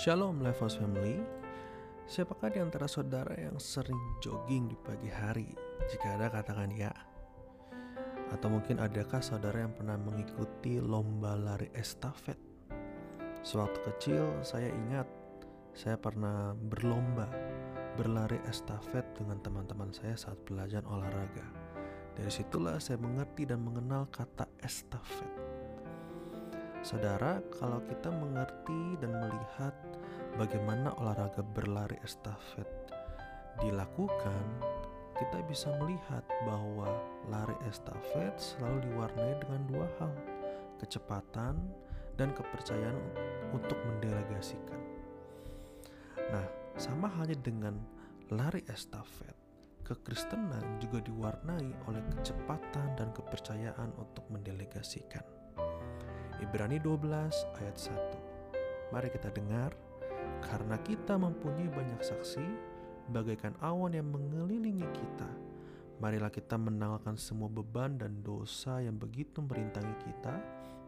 Shalom Levels Family Siapakah di antara saudara yang sering jogging di pagi hari? Jika ada katakan ya Atau mungkin adakah saudara yang pernah mengikuti lomba lari estafet? Sewaktu kecil saya ingat Saya pernah berlomba berlari estafet dengan teman-teman saya saat belajar olahraga Dari situlah saya mengerti dan mengenal kata estafet Saudara, kalau kita mengerti dan melihat bagaimana olahraga berlari estafet dilakukan, kita bisa melihat bahwa lari estafet selalu diwarnai dengan dua hal, kecepatan dan kepercayaan untuk mendelegasikan. Nah, sama halnya dengan lari estafet, kekristenan juga diwarnai oleh kecepatan dan kepercayaan untuk mendelegasikan. Ibrani 12 ayat 1. Mari kita dengar karena kita mempunyai banyak saksi, bagaikan awan yang mengelilingi kita. Marilah kita menanggalkan semua beban dan dosa yang begitu merintangi kita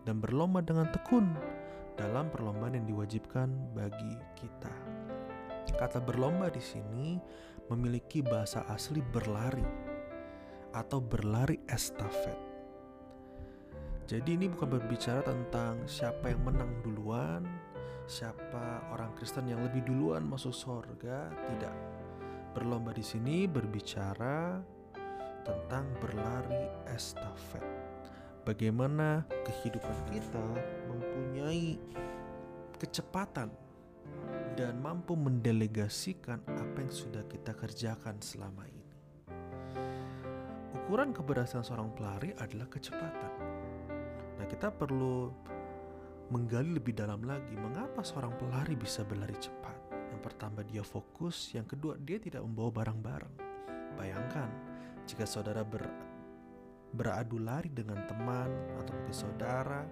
dan berlomba dengan tekun dalam perlombaan yang diwajibkan bagi kita. Kata berlomba di sini memiliki bahasa asli berlari atau berlari estafet. Jadi ini bukan berbicara tentang siapa yang menang duluan siapa orang Kristen yang lebih duluan masuk surga, tidak. Berlomba di sini berbicara tentang berlari estafet. Bagaimana kehidupan kita mempunyai kecepatan dan mampu mendelegasikan apa yang sudah kita kerjakan selama ini. Ukuran keberhasilan seorang pelari adalah kecepatan. Nah, kita perlu menggali lebih dalam lagi mengapa seorang pelari bisa berlari cepat. Yang pertama dia fokus, yang kedua dia tidak membawa barang-barang. Bayangkan jika saudara ber, beradu lari dengan teman atau mungkin saudara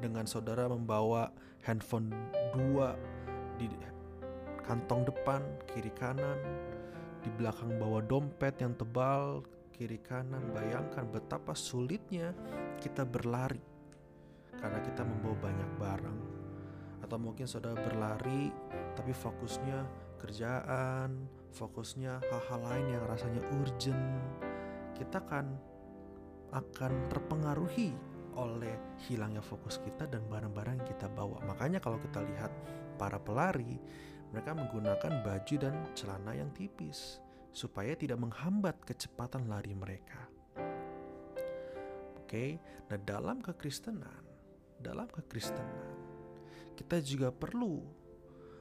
dengan saudara membawa handphone dua di kantong depan kiri kanan di belakang bawa dompet yang tebal kiri kanan bayangkan betapa sulitnya kita berlari karena kita membawa banyak barang atau mungkin saudara berlari tapi fokusnya kerjaan, fokusnya hal-hal lain yang rasanya urgent, kita kan akan terpengaruhi oleh hilangnya fokus kita dan barang-barang yang kita bawa. Makanya kalau kita lihat para pelari, mereka menggunakan baju dan celana yang tipis supaya tidak menghambat kecepatan lari mereka. Oke, nah dalam kekristenan dalam kekristenan, kita juga perlu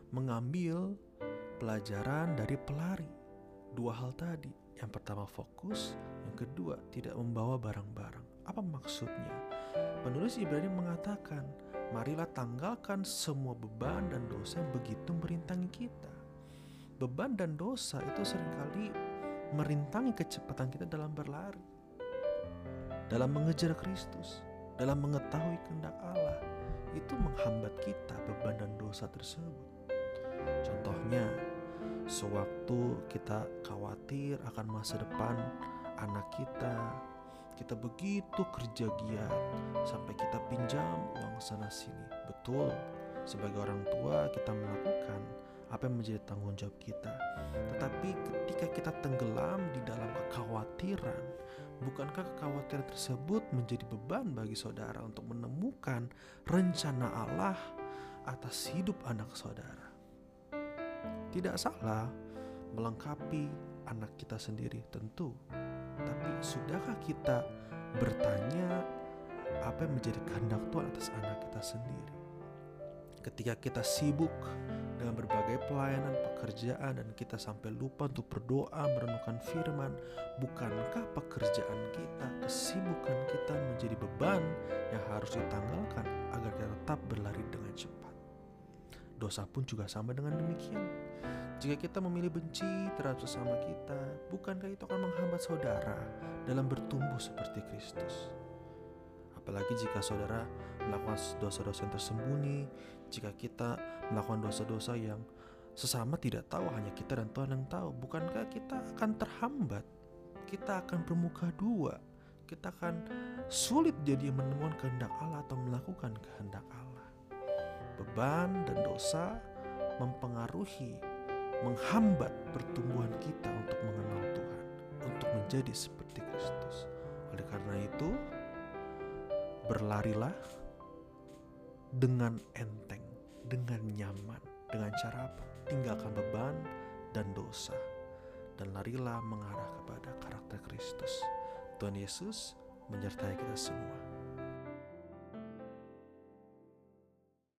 mengambil pelajaran dari pelari. Dua hal tadi, yang pertama fokus, yang kedua tidak membawa barang-barang. Apa maksudnya? Penulis Ibrani mengatakan, marilah tanggalkan semua beban dan dosa yang begitu merintangi kita. Beban dan dosa itu sering kali merintangi kecepatan kita dalam berlari, dalam mengejar Kristus dalam mengetahui kehendak Allah itu menghambat kita beban dan dosa tersebut. Contohnya, sewaktu kita khawatir akan masa depan anak kita, kita begitu kerja giat sampai kita pinjam uang sana sini. Betul, sebagai orang tua kita melakukan apa yang menjadi tanggung jawab kita. Tetapi ketika kita tenggelam di dalam kekhawatiran, bukankah kekhawatiran tersebut menjadi beban bagi saudara untuk menemukan rencana Allah atas hidup anak saudara? Tidak salah melengkapi anak kita sendiri tentu. Tapi sudahkah kita bertanya apa yang menjadi kehendak Tuhan atas anak kita sendiri? Ketika kita sibuk dengan berbagai pelayanan pekerjaan dan kita sampai lupa untuk berdoa merenungkan firman bukankah pekerjaan kita kesibukan kita menjadi beban yang harus ditanggalkan agar kita tetap berlari dengan cepat? Dosa pun juga sama dengan demikian. Jika kita memilih benci terhadap sesama kita bukankah itu akan menghambat saudara dalam bertumbuh seperti Kristus? Apalagi jika saudara melakukan dosa-dosa yang tersembunyi jika kita melakukan dosa-dosa yang sesama tidak tahu hanya kita dan Tuhan yang tahu. Bukankah kita akan terhambat? Kita akan bermuka dua. Kita akan sulit jadi menemukan kehendak Allah atau melakukan kehendak Allah. Beban dan dosa mempengaruhi, menghambat pertumbuhan kita untuk mengenal Tuhan, untuk menjadi seperti Kristus. Oleh karena itu, berlarilah dengan enteng, dengan nyaman, dengan cara apa? Tinggalkan beban dan dosa dan larilah mengarah kepada karakter Kristus. Tuhan Yesus menyertai kita semua.